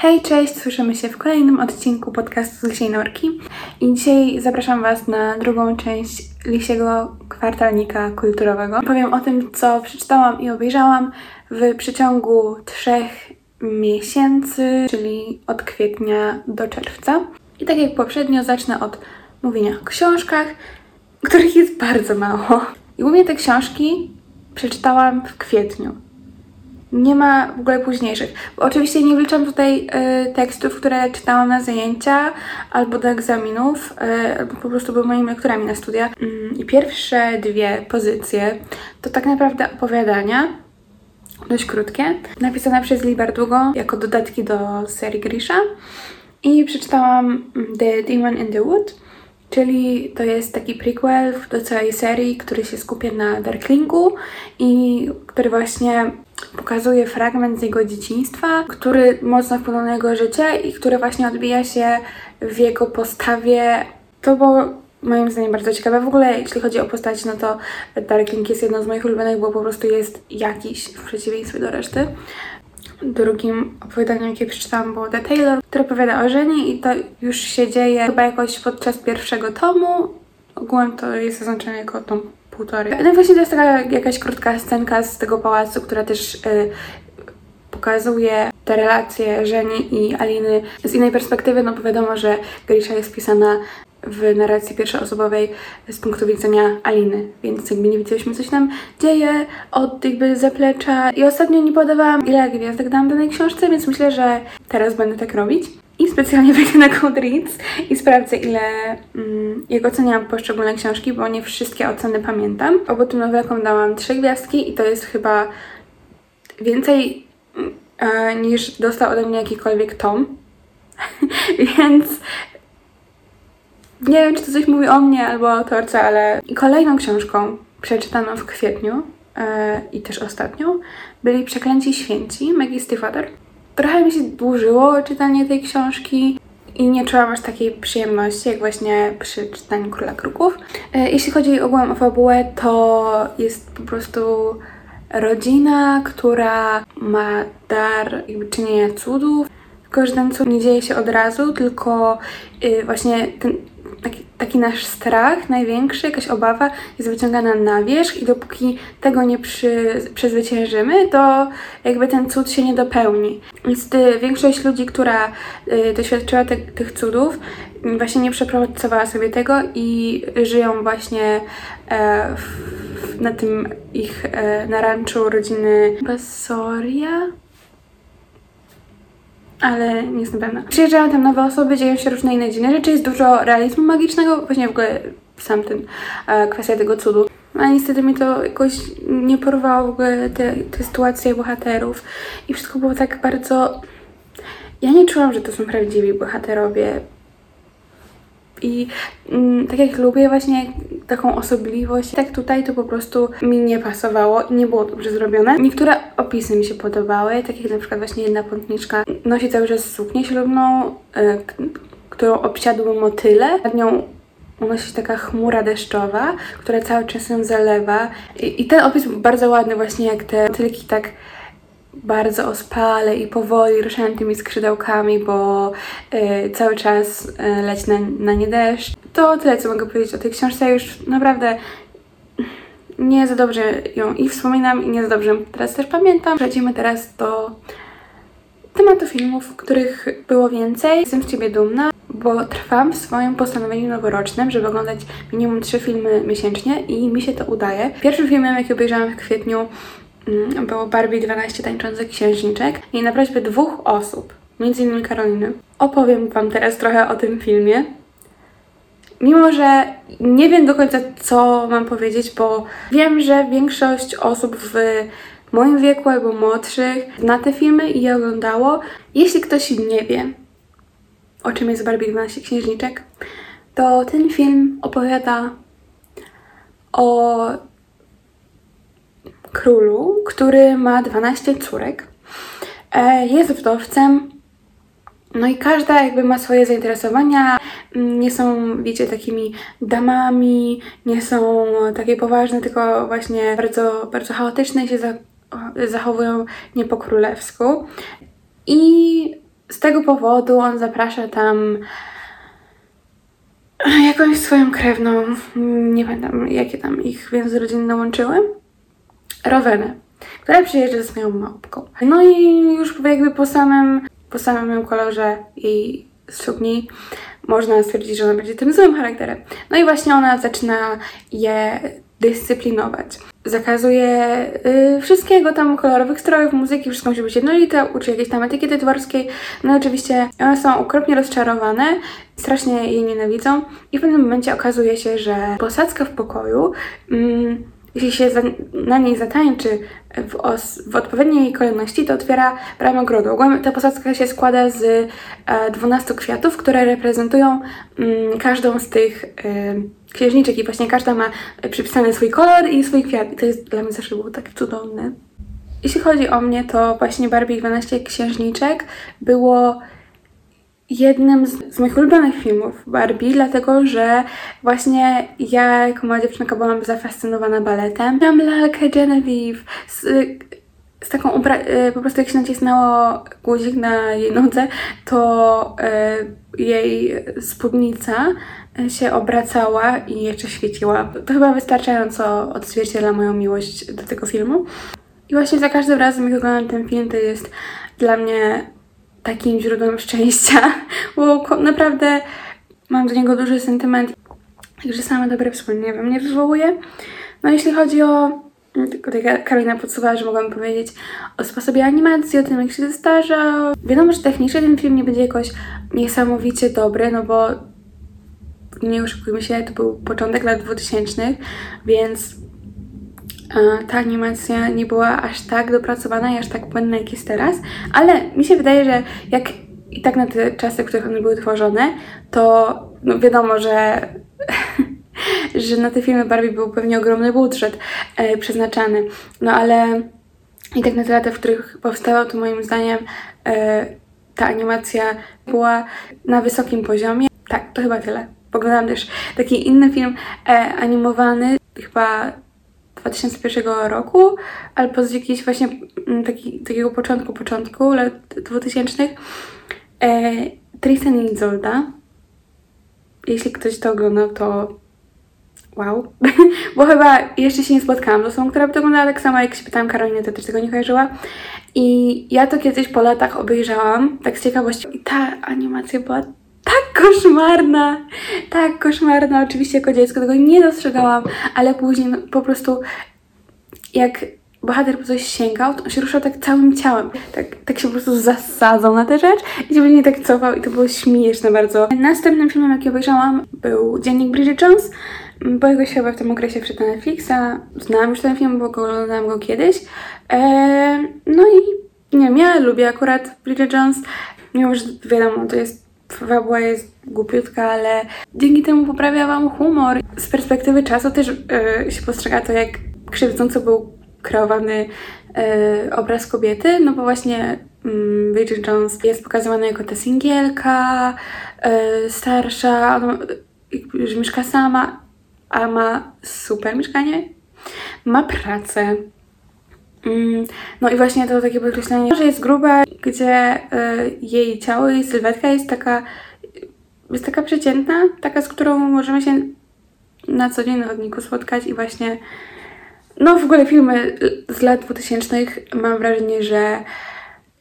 Hej, cześć! Słyszymy się w kolejnym odcinku podcastu z Lisiej Norki i dzisiaj zapraszam Was na drugą część Lisiego Kwartalnika Kulturowego. Powiem o tym, co przeczytałam i obejrzałam w przeciągu trzech miesięcy, czyli od kwietnia do czerwca. I tak jak poprzednio, zacznę od mówienia o książkach, których jest bardzo mało. I głównie te książki przeczytałam w kwietniu nie ma w ogóle późniejszych. Bo oczywiście nie wliczam tutaj y, tekstów, które czytałam na zajęcia albo do egzaminów, y, albo po prostu były moimi lekturami na studia. Mm, I pierwsze dwie pozycje to tak naprawdę opowiadania, dość krótkie, napisane przez Lee Bardugo jako dodatki do serii Grisha. I przeczytałam The Demon in the Wood, czyli to jest taki prequel do całej serii, który się skupia na Darklingu i który właśnie pokazuje fragment z jego dzieciństwa, który mocno wpłynął na jego życie i który właśnie odbija się w jego postawie. To było moim zdaniem bardzo ciekawe. W ogóle jeśli chodzi o postać, no to Darkling jest jedną z moich ulubionych, bo po prostu jest jakiś w przeciwieństwie do reszty. Drugim opowiadaniem, jakie przeczytałam, było The Taylor, które opowiada o żenie i to już się dzieje chyba jakoś podczas pierwszego tomu. Ogółem to jest zaznaczone jako tom półtorej. No właśnie to jest taka jakaś krótka scenka z tego pałacu, która też y, pokazuje te relacje Żeni i Aliny z innej perspektywy, no bo wiadomo, że Grisha jest pisana w narracji pierwszoosobowej z punktu widzenia Aliny, więc jakby nie wiedzieliśmy, co się tam dzieje od jakby zaplecza. I ostatnio nie podawałam, ile gwiazdek dałam danej książce, więc myślę, że teraz będę tak robić. I specjalnie wejdę na Goodreads i sprawdzę, ile mm, jak oceniam poszczególne książki, bo nie wszystkie oceny pamiętam. Obu tym nowelkom dałam trzy gwiazdki i to jest chyba więcej e, niż dostał ode mnie jakikolwiek tom. Więc nie wiem, czy to coś mówi o mnie albo o autorce, ale kolejną książką przeczytaną w kwietniu e, i też ostatnią byli Przeklęci Święci Maggie Stiefvater. Trochę mi się dłużyło czytanie tej książki i nie czułam aż takiej przyjemności, jak właśnie przy czytaniu Króla Kruków. E, jeśli chodzi ogółem o fabułę, to jest po prostu rodzina, która ma dar jakby czynienia cudów, tylko że ten cud nie dzieje się od razu, tylko y, właśnie ten taki, nasz strach największy, jakaś obawa jest wyciągana na wierzch i dopóki tego nie przy, przezwyciężymy, to jakby ten cud się nie dopełni. Więc większość ludzi, która y, doświadczyła te, tych cudów, właśnie nie przepracowała sobie tego i żyją właśnie e, w, na tym ich, e, rodziny Basoria ale nie jestem pewna. Przyjeżdżają tam nowe osoby, dzieją się różne inne dziwne rzeczy, jest dużo realizmu magicznego, właśnie w ogóle sam ten, e, kwestia tego cudu. A niestety mi to jakoś nie porwało w ogóle te, te sytuacje bohaterów i wszystko było tak bardzo... Ja nie czułam, że to są prawdziwi bohaterowie. I mm, tak jak lubię właśnie taką osobliwość, tak tutaj to po prostu mi nie pasowało i nie było dobrze zrobione. Niektóre opisy mi się podobały, tak jak na przykład właśnie jedna pątniczka nosi cały czas suknię ślubną, y, którą obsiadły motyle. Nad nią unosi taka chmura deszczowa, która cały czas ją zalewa. I, i ten opis był bardzo ładny właśnie, jak te motylki tak bardzo ospale i powoli ruszają tymi skrzydełkami, bo y, cały czas y, na, na nie deszcz. To tyle, co mogę powiedzieć o tej książce. Już naprawdę nie za dobrze ją i wspominam, i nie za dobrze teraz też pamiętam. Przechodzimy teraz do tematu filmów, których było więcej. Jestem z Ciebie dumna, bo trwam w swoim postanowieniu noworocznym, żeby oglądać minimum trzy filmy miesięcznie i mi się to udaje. Pierwszym filmem, jaki obejrzałam w kwietniu było Barbie 12 tańczących księżniczek i na prośbę dwóch osób, między innymi Karoliny, opowiem Wam teraz trochę o tym filmie. Mimo, że nie wiem do końca, co mam powiedzieć, bo wiem, że większość osób w moim wieku albo młodszych zna te filmy i je oglądało. Jeśli ktoś nie wie, o czym jest Barbie 12 księżniczek, to ten film opowiada o królu, który ma 12 córek. E, jest wdowcem. No i każda jakby ma swoje zainteresowania. Mm, nie są, wiecie, takimi damami, nie są takie poważne, tylko właśnie bardzo, bardzo chaotyczne i się zachowują nie po królewsku. I z tego powodu on zaprasza tam jakąś swoją krewną, nie pamiętam jakie tam ich więzy rodzinne łączyły, Rowenę, która przyjeżdża ze swoją małpką. No i już jakby po samym, po samym kolorze jej sukni można stwierdzić, że ona będzie tym złym charakterem. No i właśnie ona zaczyna je dyscyplinować. Zakazuje y, wszystkiego tam, kolorowych strojów, muzyki, wszystko musi być jednolite, uczy jakiejś tam etykiety dworskiej. No i oczywiście one są okropnie rozczarowane, strasznie jej nienawidzą i w pewnym momencie okazuje się, że posadzka w pokoju mm, jeśli się za, na niej zatańczy w, os, w odpowiedniej kolejności, to otwiera bramę ogrodu. Ogólnie ta posadzka się składa z e, 12 kwiatów, które reprezentują mm, każdą z tych e, księżniczek i właśnie każda ma przypisany swój kolor i swój kwiat. I to jest dla mnie zawsze było tak cudowne. Jeśli chodzi o mnie, to właśnie Barbie 12 księżniczek było jednym z, z, moich ulubionych filmów Barbie, dlatego że właśnie ja jako mała dziewczynka byłam zafascynowana baletem. Miałam lalkę Genevieve z, z taką ubra- y, po prostu jak się nacisnęło guzik na jej nodze, to y, jej spódnica się obracała i jeszcze świeciła. To chyba wystarczająco odzwierciedla moją miłość do tego filmu. I właśnie za każdym razem, jak oglądam ten film, to jest dla mnie takim źródłem szczęścia, bo naprawdę mam do niego duży sentyment, także same dobre wspomnienia we mnie wywołuje. No jeśli chodzi o tylko tutaj Karolina podsuwała, że mogłam powiedzieć o sposobie animacji, o tym jak się zestarza. Wiadomo, że technicznie ten film nie będzie jakoś niesamowicie dobry, no bo nie oszukujmy się, to był początek lat 2000, więc ta animacja nie była aż tak dopracowana i aż tak płynna, jak jest teraz, ale mi się wydaje, że jak i tak na te czasy, w których one były tworzone, to no wiadomo, że, że na te filmy Barbie był pewnie ogromny budżet e, przeznaczany, no ale i tak na te lata, w których powstało, to moim zdaniem e, ta animacja była na wysokim poziomie. Tak, to chyba tyle. Poglądałam też taki inny film e, animowany, chyba 2001 roku, albo z jakiejś właśnie mm, taki, takiego początku, początku lat 2000 e, Tristan i Izolda. Jeśli ktoś to oglądał, to wow. Bo chyba jeszcze się nie spotkałam z osobą, która by to oglądała tak samo, jak się pytałam Karolinę, to też tego nie kojarzyła. I ja to kiedyś po latach obejrzałam, tak z ciekawości. I ta animacja była tak koszmarna, tak koszmarna. Oczywiście jako dziecko tego nie dostrzegałam, ale później po prostu jak bohater po coś sięgał, to on się ruszał tak całym ciałem. Tak, tak się po prostu zasadzał na tę rzecz i się nie tak cofał i to było śmieszne bardzo. Następnym filmem, jaki obejrzałam, był Dziennik Bridget Jones. Pojawił się chyba w tym okresie przed Netflixa. Znałam już ten film, bo oglądałam go kiedyś. Eee, no i nie wiem, ja lubię akurat Bridget Jones, mimo że wiadomo, to jest fabuła jest głupiutka, ale dzięki temu poprawia Wam humor. Z perspektywy czasu też yy, się postrzega to, jak krzywdząco był kreowany yy, obraz kobiety, no bo właśnie yy, Bridget Jones jest pokazywana jako ta singielka, yy, starsza, ona, że mieszka sama, a ma super mieszkanie, ma pracę, Mm, no i właśnie to takie podkreślenie, że jest gruba, gdzie y, jej ciało, jej sylwetka jest taka, jest taka przeciętna, taka, z którą możemy się na co dzień na chodniku spotkać i właśnie no w ogóle filmy z lat 2000 mam wrażenie, że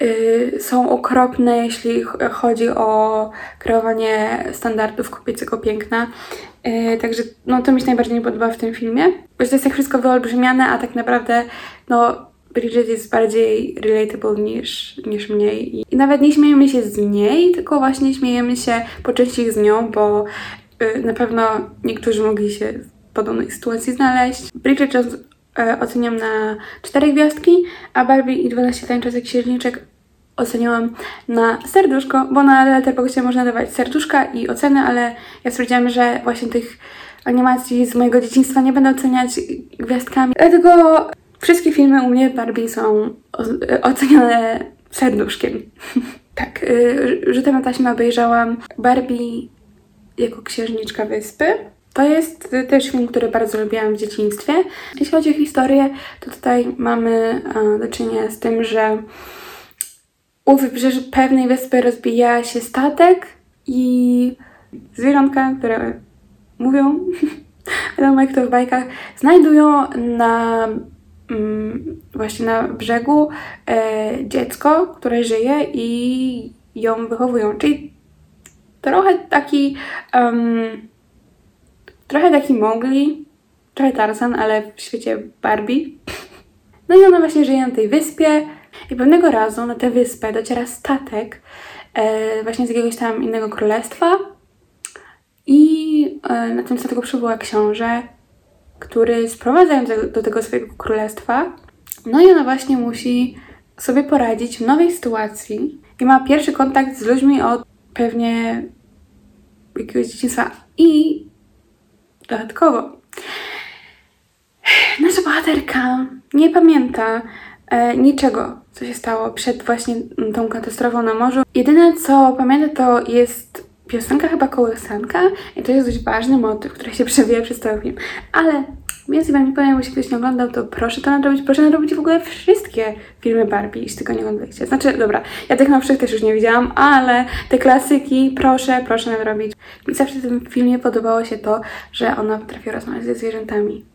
y, są okropne, jeśli chodzi o kreowanie standardów kobiecego piękna. Y, także no, to mi się najbardziej nie podoba w tym filmie, bo to jest tak wszystko wyolbrzymiane, a tak naprawdę no Bridget jest bardziej relatable niż, niż mniej. I nawet nie śmiejemy się z niej, tylko właśnie śmiejemy się po części z nią, bo y, na pewno niektórzy mogli się w podobnej sytuacji znaleźć. Bridget Jones y, oceniam na 4 gwiazdki, a Barbie i 12 tańczących księżniczek oceniłam na serduszko, bo na Letterboxdzie można dawać serduszka i oceny, ale ja stwierdziłam, że właśnie tych animacji z mojego dzieciństwa nie będę oceniać gwiazdkami. Dlatego Wszystkie filmy u mnie Barbie są ocenione serduszkiem. tak, y, rzutem na taśmę obejrzałam Barbie jako księżniczka wyspy. To jest też film, który bardzo lubiłam w dzieciństwie. Jeśli chodzi o historię, to tutaj mamy do czynienia z tym, że u wybrzeży pewnej wyspy rozbija się statek i zwierzątka, które mówią, wiadomo jak to w bajkach, znajdują na właśnie na brzegu e, dziecko, które żyje i ją wychowują. Czyli trochę taki um, trochę taki Mowgli, trochę Tarzan, ale w świecie Barbie. No i ona właśnie żyje na tej wyspie i pewnego razu na tę wyspę dociera statek e, właśnie z jakiegoś tam innego królestwa i e, na tym statku przybyła książę, który sprowadza ją do, tego swojego królestwa. No i ona właśnie musi sobie poradzić w nowej sytuacji i ma pierwszy kontakt z ludźmi od pewnie jakiegoś dzieciństwa. I dodatkowo nasza bohaterka nie pamięta e, niczego, co się stało przed właśnie tą katastrofą na morzu. Jedyne, co pamięta, to jest piosenka chyba kołysanka i to jest dość ważny motyw, który się przewija przez cały film. Ale więc wam nie powiem, jeśli ktoś nie oglądał, to proszę to nadrobić. Proszę nadrobić w ogóle wszystkie filmy Barbie, jeśli tylko nie oglądaliście. Znaczy, dobra, ja tych nowszych też już nie widziałam, ale te klasyki proszę, proszę nadrobić. Mi zawsze w tym filmie podobało się to, że ona potrafi rozmawiać ze zwierzętami.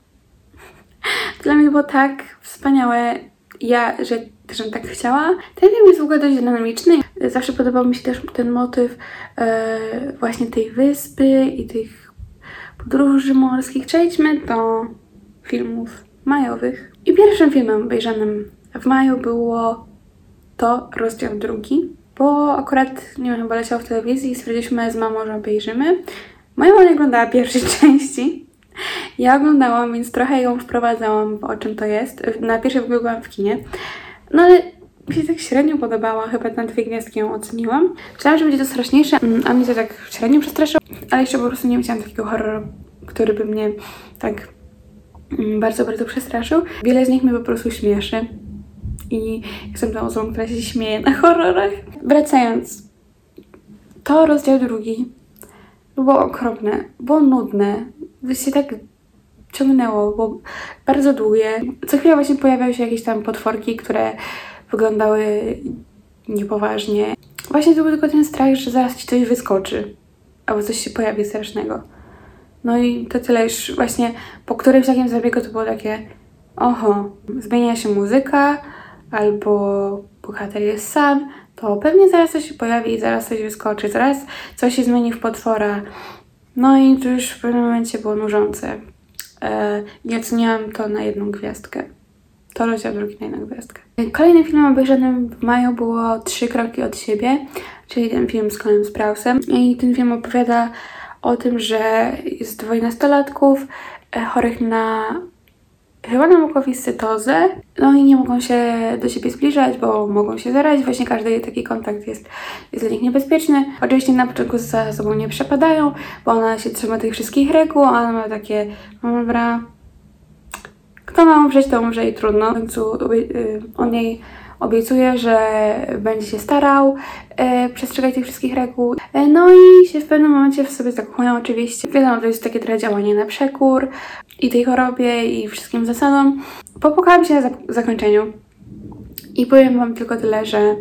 Dla mnie było tak wspaniałe, ja, że też bym tak chciała. Ten film jest w ogóle dość dynamiczny. Zawsze podobał mi się też ten motyw e, właśnie tej wyspy i tych podróży morskich. Przejdźmy do filmów majowych. I pierwszym filmem obejrzanym w maju było to rozdział drugi, bo akurat, nie wiem, chyba leciał w telewizji i stwierdziliśmy z mamą, że obejrzymy. Moja mama nie oglądała pierwszej części. Ja oglądałam, więc trochę ją wprowadzałam, o czym to jest. Na pierwszej w ogóle byłam w kinie. No ale mi się tak średnio podobała, chyba na dwie gwiazdki ją oceniłam. Myślałam, że będzie to straszniejsze, mm, a mnie to tak średnio przestraszyło, ale jeszcze po prostu nie chciałam takiego horroru, który by mnie tak mm, bardzo, bardzo przestraszył. Wiele z nich mnie po prostu śmieszy i jestem tą osobą, która się śmieje na horrorach. Wracając, to rozdział drugi było okropne, było nudne, się tak ciągnęło, bo bardzo długie. Co chwila właśnie pojawiały się jakieś tam potworki, które wyglądały niepoważnie. Właśnie to był tylko ten strach, że zaraz ci coś wyskoczy, albo coś się pojawi strasznego. No i to tyle już właśnie po którymś takim zabiegu to było takie oho, zmienia się muzyka, albo bohater jest sam, to pewnie zaraz coś się pojawi, zaraz coś wyskoczy, zaraz coś się zmieni w potwora. No i to już w pewnym momencie było nużące. E, nie oceniałam to na jedną gwiazdkę. To rozdział drugi na jedną gwiazdkę. Kolejnym filmem obejrzanym w maju było Trzy kroki od siebie, czyli ten film z Colin Sprousem. I ten film opowiada o tym, że jest dwoje nastolatków e, chorych na chyba na mukowiscytozę, no i nie mogą się do siebie zbliżać, bo mogą się zarazić. Właśnie każdy taki kontakt jest, jest dla nich niebezpieczny. Oczywiście na początku za sobą nie przepadają, bo ona się trzyma tych wszystkich reguł, a ona ma takie, no dobra, kto ma umrzeć, to umrze i trudno. W końcu y, on jej obiecuje, że będzie się starał e, przestrzegać tych wszystkich reguł. E, no i się w pewnym momencie w sobie zakochują oczywiście. Wiadomo, to jest takie trochę działanie na przekór i tej chorobie i wszystkim zasadom. Popłakałam się na zakończeniu i powiem Wam tylko tyle, że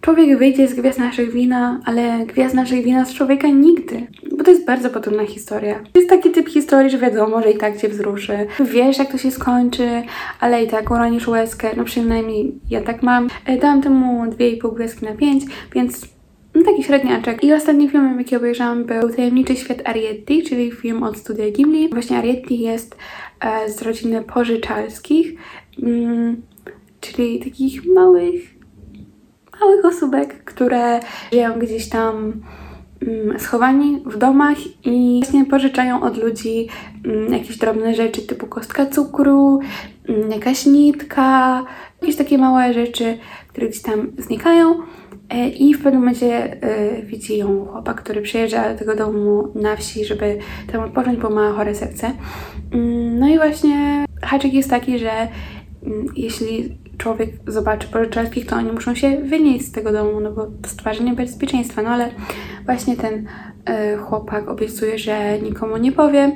człowiek wyjdzie z gwiazd naszych wina, ale gwiazd naszych wina z człowieka nigdy. Bo to jest bardzo podobna historia. To jest taki typ historii, że wiadomo, że i tak cię wzruszy. Wiesz, jak to się skończy, ale i tak uronisz łezkę. No przynajmniej ja tak mam. E, dałam temu 2,5 gwiazdki na 5, więc no taki średniaczek. I ostatnim filmem, jaki obejrzałam, był Tajemniczy Świat Arietti, czyli film od studia Ghibli. Właśnie Arietti jest e, z rodziny pożyczalskich, mm, czyli takich małych, małych osóbek, które żyją gdzieś tam mm, schowani w domach i właśnie pożyczają od ludzi mm, jakieś drobne rzeczy typu kostka cukru, mm, jakaś nitka, jakieś takie małe rzeczy, które gdzieś tam znikają. E, I w pewnym momencie y, widzi ją chłopak, który przyjeżdża do tego domu na wsi, żeby tam odpocząć, bo ma chore serce. Mm, no i właśnie haczyk jest taki, że mm, jeśli człowiek zobaczy pożyczalskich, to oni muszą się wynieść z tego domu, no bo to stwarza niebezpieczeństwa. No ale właśnie ten y, chłopak obiecuje, że nikomu nie powie.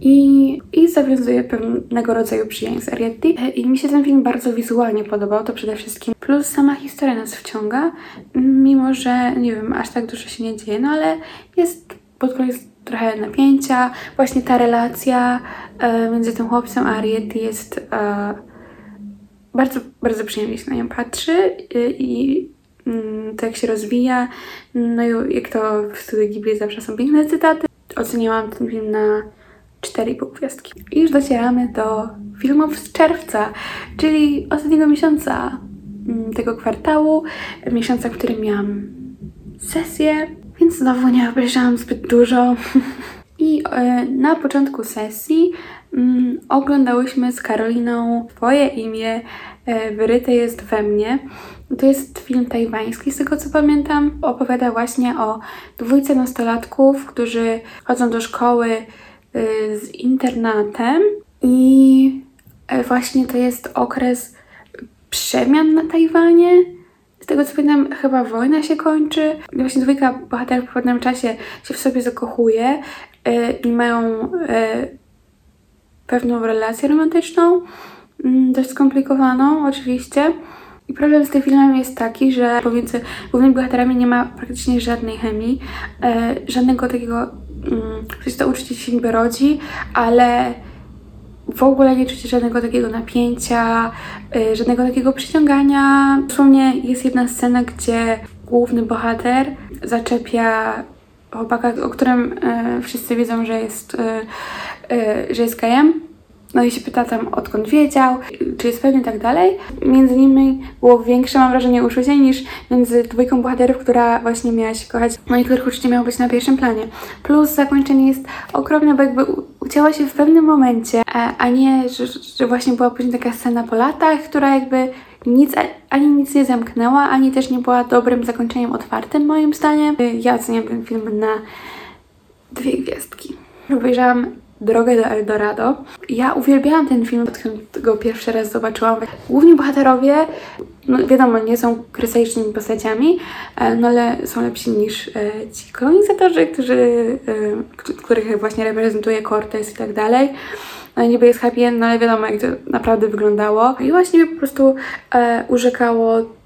I, i zawiązuje pewnego rodzaju przyjaźń z Arietti. I mi się ten film bardzo wizualnie podobał, to przede wszystkim. Plus sama historia nas wciąga, mimo że, nie wiem, aż tak dużo się nie dzieje, no ale jest pod koniec trochę napięcia. Właśnie ta relacja e, między tym chłopcem a Arietti jest e, bardzo, bardzo przyjemnie się na nią patrzy e, i mm, to jak się rozwija, no i jak to w studiu Ghibli zawsze są piękne cytaty. Oceniałam ten film na 4,5 gwiazdki. I już docieramy do filmów z czerwca, czyli ostatniego miesiąca mm, tego kwartału, miesiąca, w którym miałam sesję, więc znowu nie obejrzałam zbyt dużo. I e, na początku sesji mm, oglądałyśmy z Karoliną Twoje imię e, wyryte jest we mnie. To jest film tajwański, z tego co pamiętam. Opowiada właśnie o dwójce nastolatków, którzy chodzą do szkoły z internatem i e, właśnie to jest okres przemian na Tajwanie. Z tego co pamiętam, chyba wojna się kończy. Właśnie dwójka bohaterów po pewnym czasie się w sobie zakochuje y, i mają y, pewną relację romantyczną, mm, dość skomplikowaną oczywiście. I problem z tym filmem jest taki, że pomiędzy głównymi bohaterami nie ma praktycznie żadnej chemii, e, żadnego takiego, mm, coś to uczucie się niby rodzi, ale w ogóle nie czucie żadnego takiego napięcia, e, żadnego takiego przyciągania. Dosłownie jest jedna scena, gdzie główny bohater zaczepia chłopaka, o którym e, wszyscy wiedzą, że jest, e, że jest gejem no i się pyta tam, odkąd wiedział, czy jest pewny i tak dalej. Między nimi było większe, mam wrażenie, uczucie niż między dwójką bohaterów, która właśnie miała się kochać, no i których uczucie miało być na pierwszym planie. Plus zakończenie jest okropne, bo jakby ucięła się w pewnym momencie, a, a nie, że, że właśnie była później taka scena po latach, która jakby nic, ani nic nie zamknęła, ani też nie była dobrym zakończeniem otwartym moim zdaniem. Ja oceniam ten film na dwie gwiazdki. Obejrzałam Drogę do Eldorado. Ja uwielbiałam ten film, odkąd go pierwszy raz zobaczyłam. Główni bohaterowie, no wiadomo, nie są krystalicznymi postaciami, e, no ale są lepsi niż e, ci kolonizatorzy, którzy, e, których właśnie reprezentuje Cortez i tak dalej. No niby jest happy end, no ale wiadomo jak to naprawdę wyglądało. I właśnie po prostu urzekało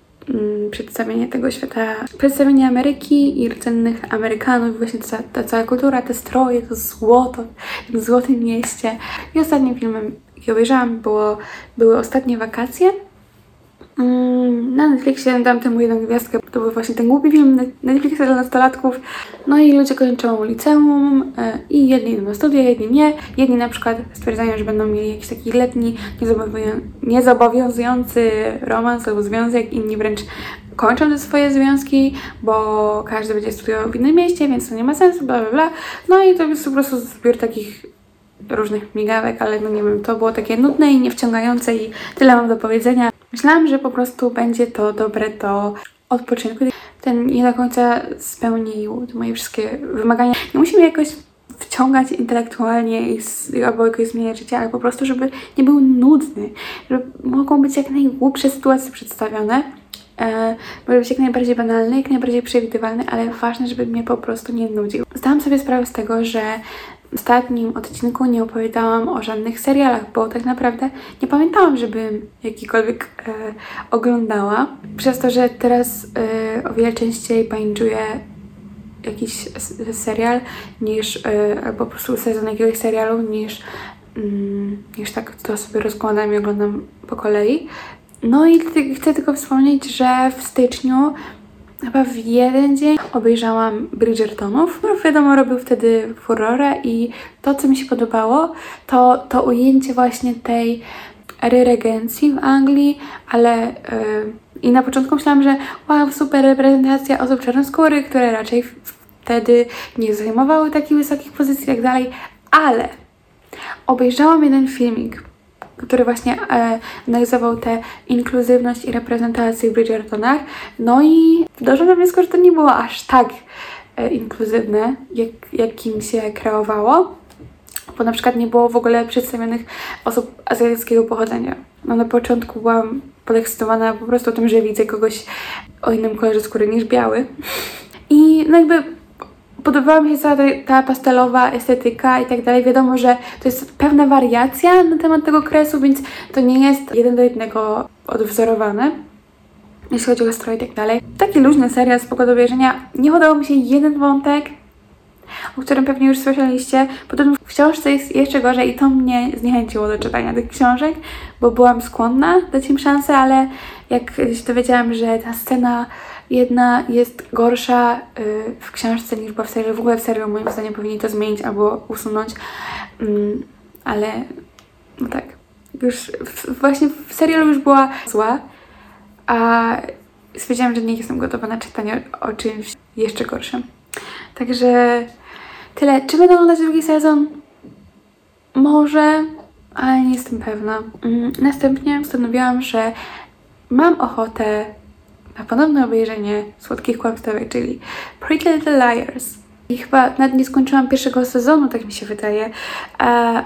przedstawienie tego świata, przedstawienie Ameryki i rdzennych Amerykanów, właśnie ta, ta cała kultura, te stroje, to złoto w tym złotym mieście. I ostatnim filmem, jaki obejrzałam, było, były ostatnie wakacje. Mm, na Netflixie dam temu jedną gwiazdkę, to był właśnie ten głupi film Netflixa dla nastolatków. No i ludzie kończą liceum e, i jedni idą na studia, jedni nie. Jedni na przykład stwierdzają, że będą mieli jakiś taki letni, niezobowiązujący romans albo związek, inni wręcz kończą te swoje związki, bo każdy będzie studiował w innym mieście, więc to nie ma sensu, bla bla bla. No i to jest po prostu zbiór takich różnych migawek, ale no nie wiem, to było takie nudne i niewciągające i tyle mam do powiedzenia. Myślałam, że po prostu będzie to dobre do odpoczynku. Ten nie do końca spełnił moje wszystkie wymagania. Nie musimy jakoś wciągać intelektualnie i albo jakoś zmieniać życie, ale po prostu, żeby nie był nudny, żeby mogą być jak najgłupsze sytuacje przedstawione, e, może być jak najbardziej banalny, jak najbardziej przewidywalny, ale ważne, żeby mnie po prostu nie nudził. Zdałam sobie sprawę z tego, że ostatnim odcinku nie opowiadałam o żadnych serialach, bo tak naprawdę nie pamiętałam, żebym jakikolwiek e, oglądała. Przez to, że teraz e, o wiele częściej binge'uję jakiś serial niż, e, albo po prostu sezon jakiegoś serialu niż, mm, niż tak to sobie rozkładam i oglądam po kolei. No i chcę tylko wspomnieć, że w styczniu chyba w jeden dzień obejrzałam Bridgertonów. No wiadomo, robił wtedy furorę i to, co mi się podobało, to, to ujęcie właśnie tej ery regencji w Anglii, ale yy, i na początku myślałam, że wow, super reprezentacja osób czarnoskórych, które raczej wtedy nie zajmowały takich wysokich pozycji i tak dalej, ale obejrzałam jeden filmik który właśnie e, analizował tę inkluzywność i reprezentację w Bridgertonach. No i doszło do wniosku, że to nie było aż tak e, inkluzywne, jak, jakim się kreowało, bo na przykład nie było w ogóle przedstawionych osób azjatyckiego pochodzenia. No na początku byłam podekscytowana po prostu tym, że widzę kogoś o innym kolorze skóry niż biały. I no jakby Podobała mi się cała ta, pastelowa estetyka i tak dalej. Wiadomo, że to jest pewna wariacja na temat tego kresu, więc to nie jest jeden do jednego odwzorowane jeśli chodzi o stroje i tak dalej. Taki luźny serial, spoko do obejrzenia. Nie podobał mi się jeden wątek, o którym pewnie już słyszeliście. Potem w książce jest jeszcze gorzej i to mnie zniechęciło do czytania tych książek, bo byłam skłonna dać im szansę, ale jak się dowiedziałam, że ta scena jedna jest gorsza yy, w książce niż była w serialu, w ogóle w serialu moim zdaniem powinni to zmienić albo usunąć, yy, ale no tak, już właśnie w serialu już była zła, a stwierdziłam, że nie jestem gotowa na czytanie o czymś jeszcze gorszym. Także tyle. Czy będę oglądać drugi sezon? Może, ale nie jestem pewna. Mm, następnie postanowiłam, że mam ochotę na ponowne obejrzenie Słodkich Kłamstewek, czyli Pretty Little Liars. I chyba nawet nie skończyłam pierwszego sezonu, tak mi się wydaje,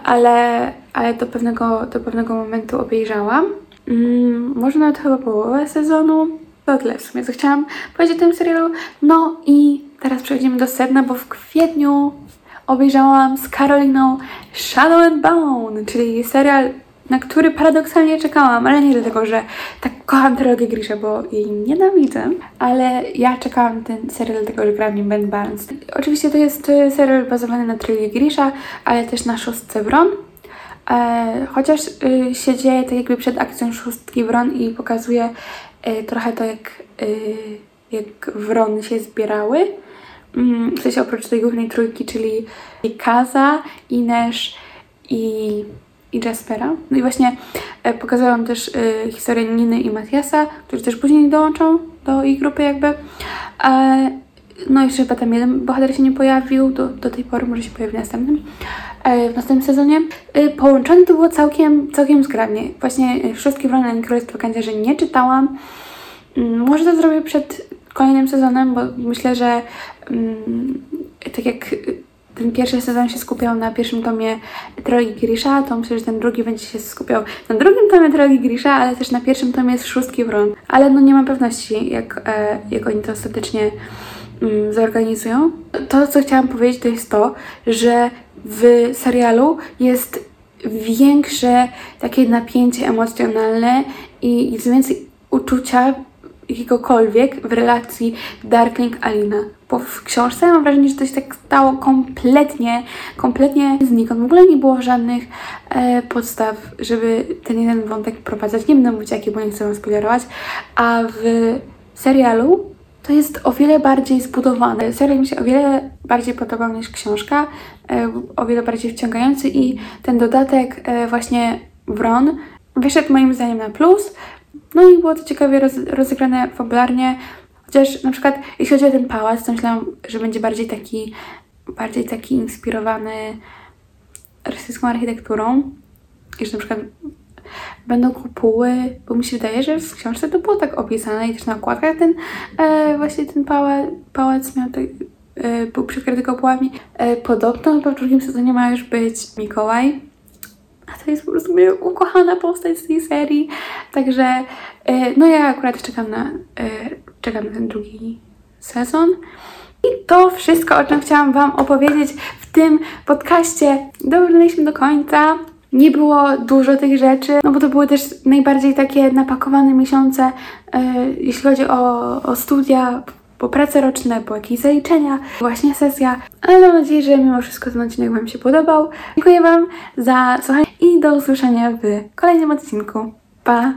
ale, ale do, pewnego, do pewnego momentu obejrzałam. Mm, może nawet chyba połowę sezonu. To tyle w sumie, co chciałam powiedzieć o tym serialu. No i teraz przejdziemy do sedna, bo w kwietniu obejrzałam z Karoliną Shadow and Bone, czyli serial, na który paradoksalnie czekałam, ale nie dlatego, że tak kocham trylogię Grisha, bo jej nienawidzę, ale ja czekałam ten serial dlatego, że gra w nim Ben Barnes. Oczywiście to jest serial bazowany na trylogii Grisha, ale też na szóstce Wron. E, chociaż y, się dzieje tak jakby przed akcją szóstki Wron i pokazuje y, trochę to, jak, y, jak Wrony się zbierały. Mm, w sensie oprócz tej głównej trójki, czyli Kaza, Inesz i, i Jaspera. No i właśnie e, pokazują też e, historię Niny i Matiasa, którzy też później dołączą do ich grupy jakby. E, no i jeszcze chyba tam jeden bohater się nie pojawił do, do tej pory, może się pojawi w następnym, w następnym sezonie. E, połączony to było całkiem, całkiem zgrabnie. Właśnie Wszystkie Wrony Królestwo że nie czytałam. Mm, może to zrobię przed kolejnym sezonem, bo myślę, że um, tak jak ten pierwszy sezon się skupiał na pierwszym tomie Trolli Grisha, to myślę, że ten drugi będzie się skupiał na drugim tomie Trolli Grisha, ale też na pierwszym tomie z Szóstki Wron. Ale no nie mam pewności, jak, e, jak oni to ostatecznie um, zorganizują. To, co chciałam powiedzieć, to jest to, że w serialu jest większe takie napięcie emocjonalne i jest więcej uczucia jakiegokolwiek w relacji Darkling-Alina. Bo w książce mam wrażenie, że to się tak stało kompletnie, kompletnie znikąd. W ogóle nie było żadnych e, podstaw, żeby ten jeden wątek prowadzać. Nie będę mówić jaki, bo nie chcę wam spoilerować. A w serialu to jest o wiele bardziej zbudowane. Serial mi się o wiele bardziej podobał niż książka, e, o wiele bardziej wciągający i ten dodatek e, właśnie Wron wyszedł moim zdaniem na plus. No i było to ciekawie roz, rozegrane fabularnie, chociaż na przykład jeśli chodzi o ten pałac, to myślałam, że będzie bardziej taki, bardziej taki inspirowany rosyjską architekturą i że na przykład będą kopuły, bo mi się wydaje, że w książce to było tak opisane i też na okładkach ten e, właśnie ten pałac, pałac miał tak, e, był przykryty kopułami. E, podobno w drugim sezonie ma już być Mikołaj, a to jest po prostu moja ukochana postać z tej serii. Także e, no ja akurat czekam na, e, czekam na ten drugi sezon. I to wszystko, o czym chciałam Wam opowiedzieć w tym podcaście. Dobrnęliśmy do końca. Nie było dużo tych rzeczy, no bo to były też najbardziej takie napakowane miesiące, e, jeśli chodzi o, o studia, po prace roczne, po jakieś zaliczenia, właśnie sesja, ale mam nadzieję, że mimo wszystko ten odcinek Wam się podobał. Dziękuję Wam za słuchanie i do usłyszenia w kolejnym odcinku. Pa!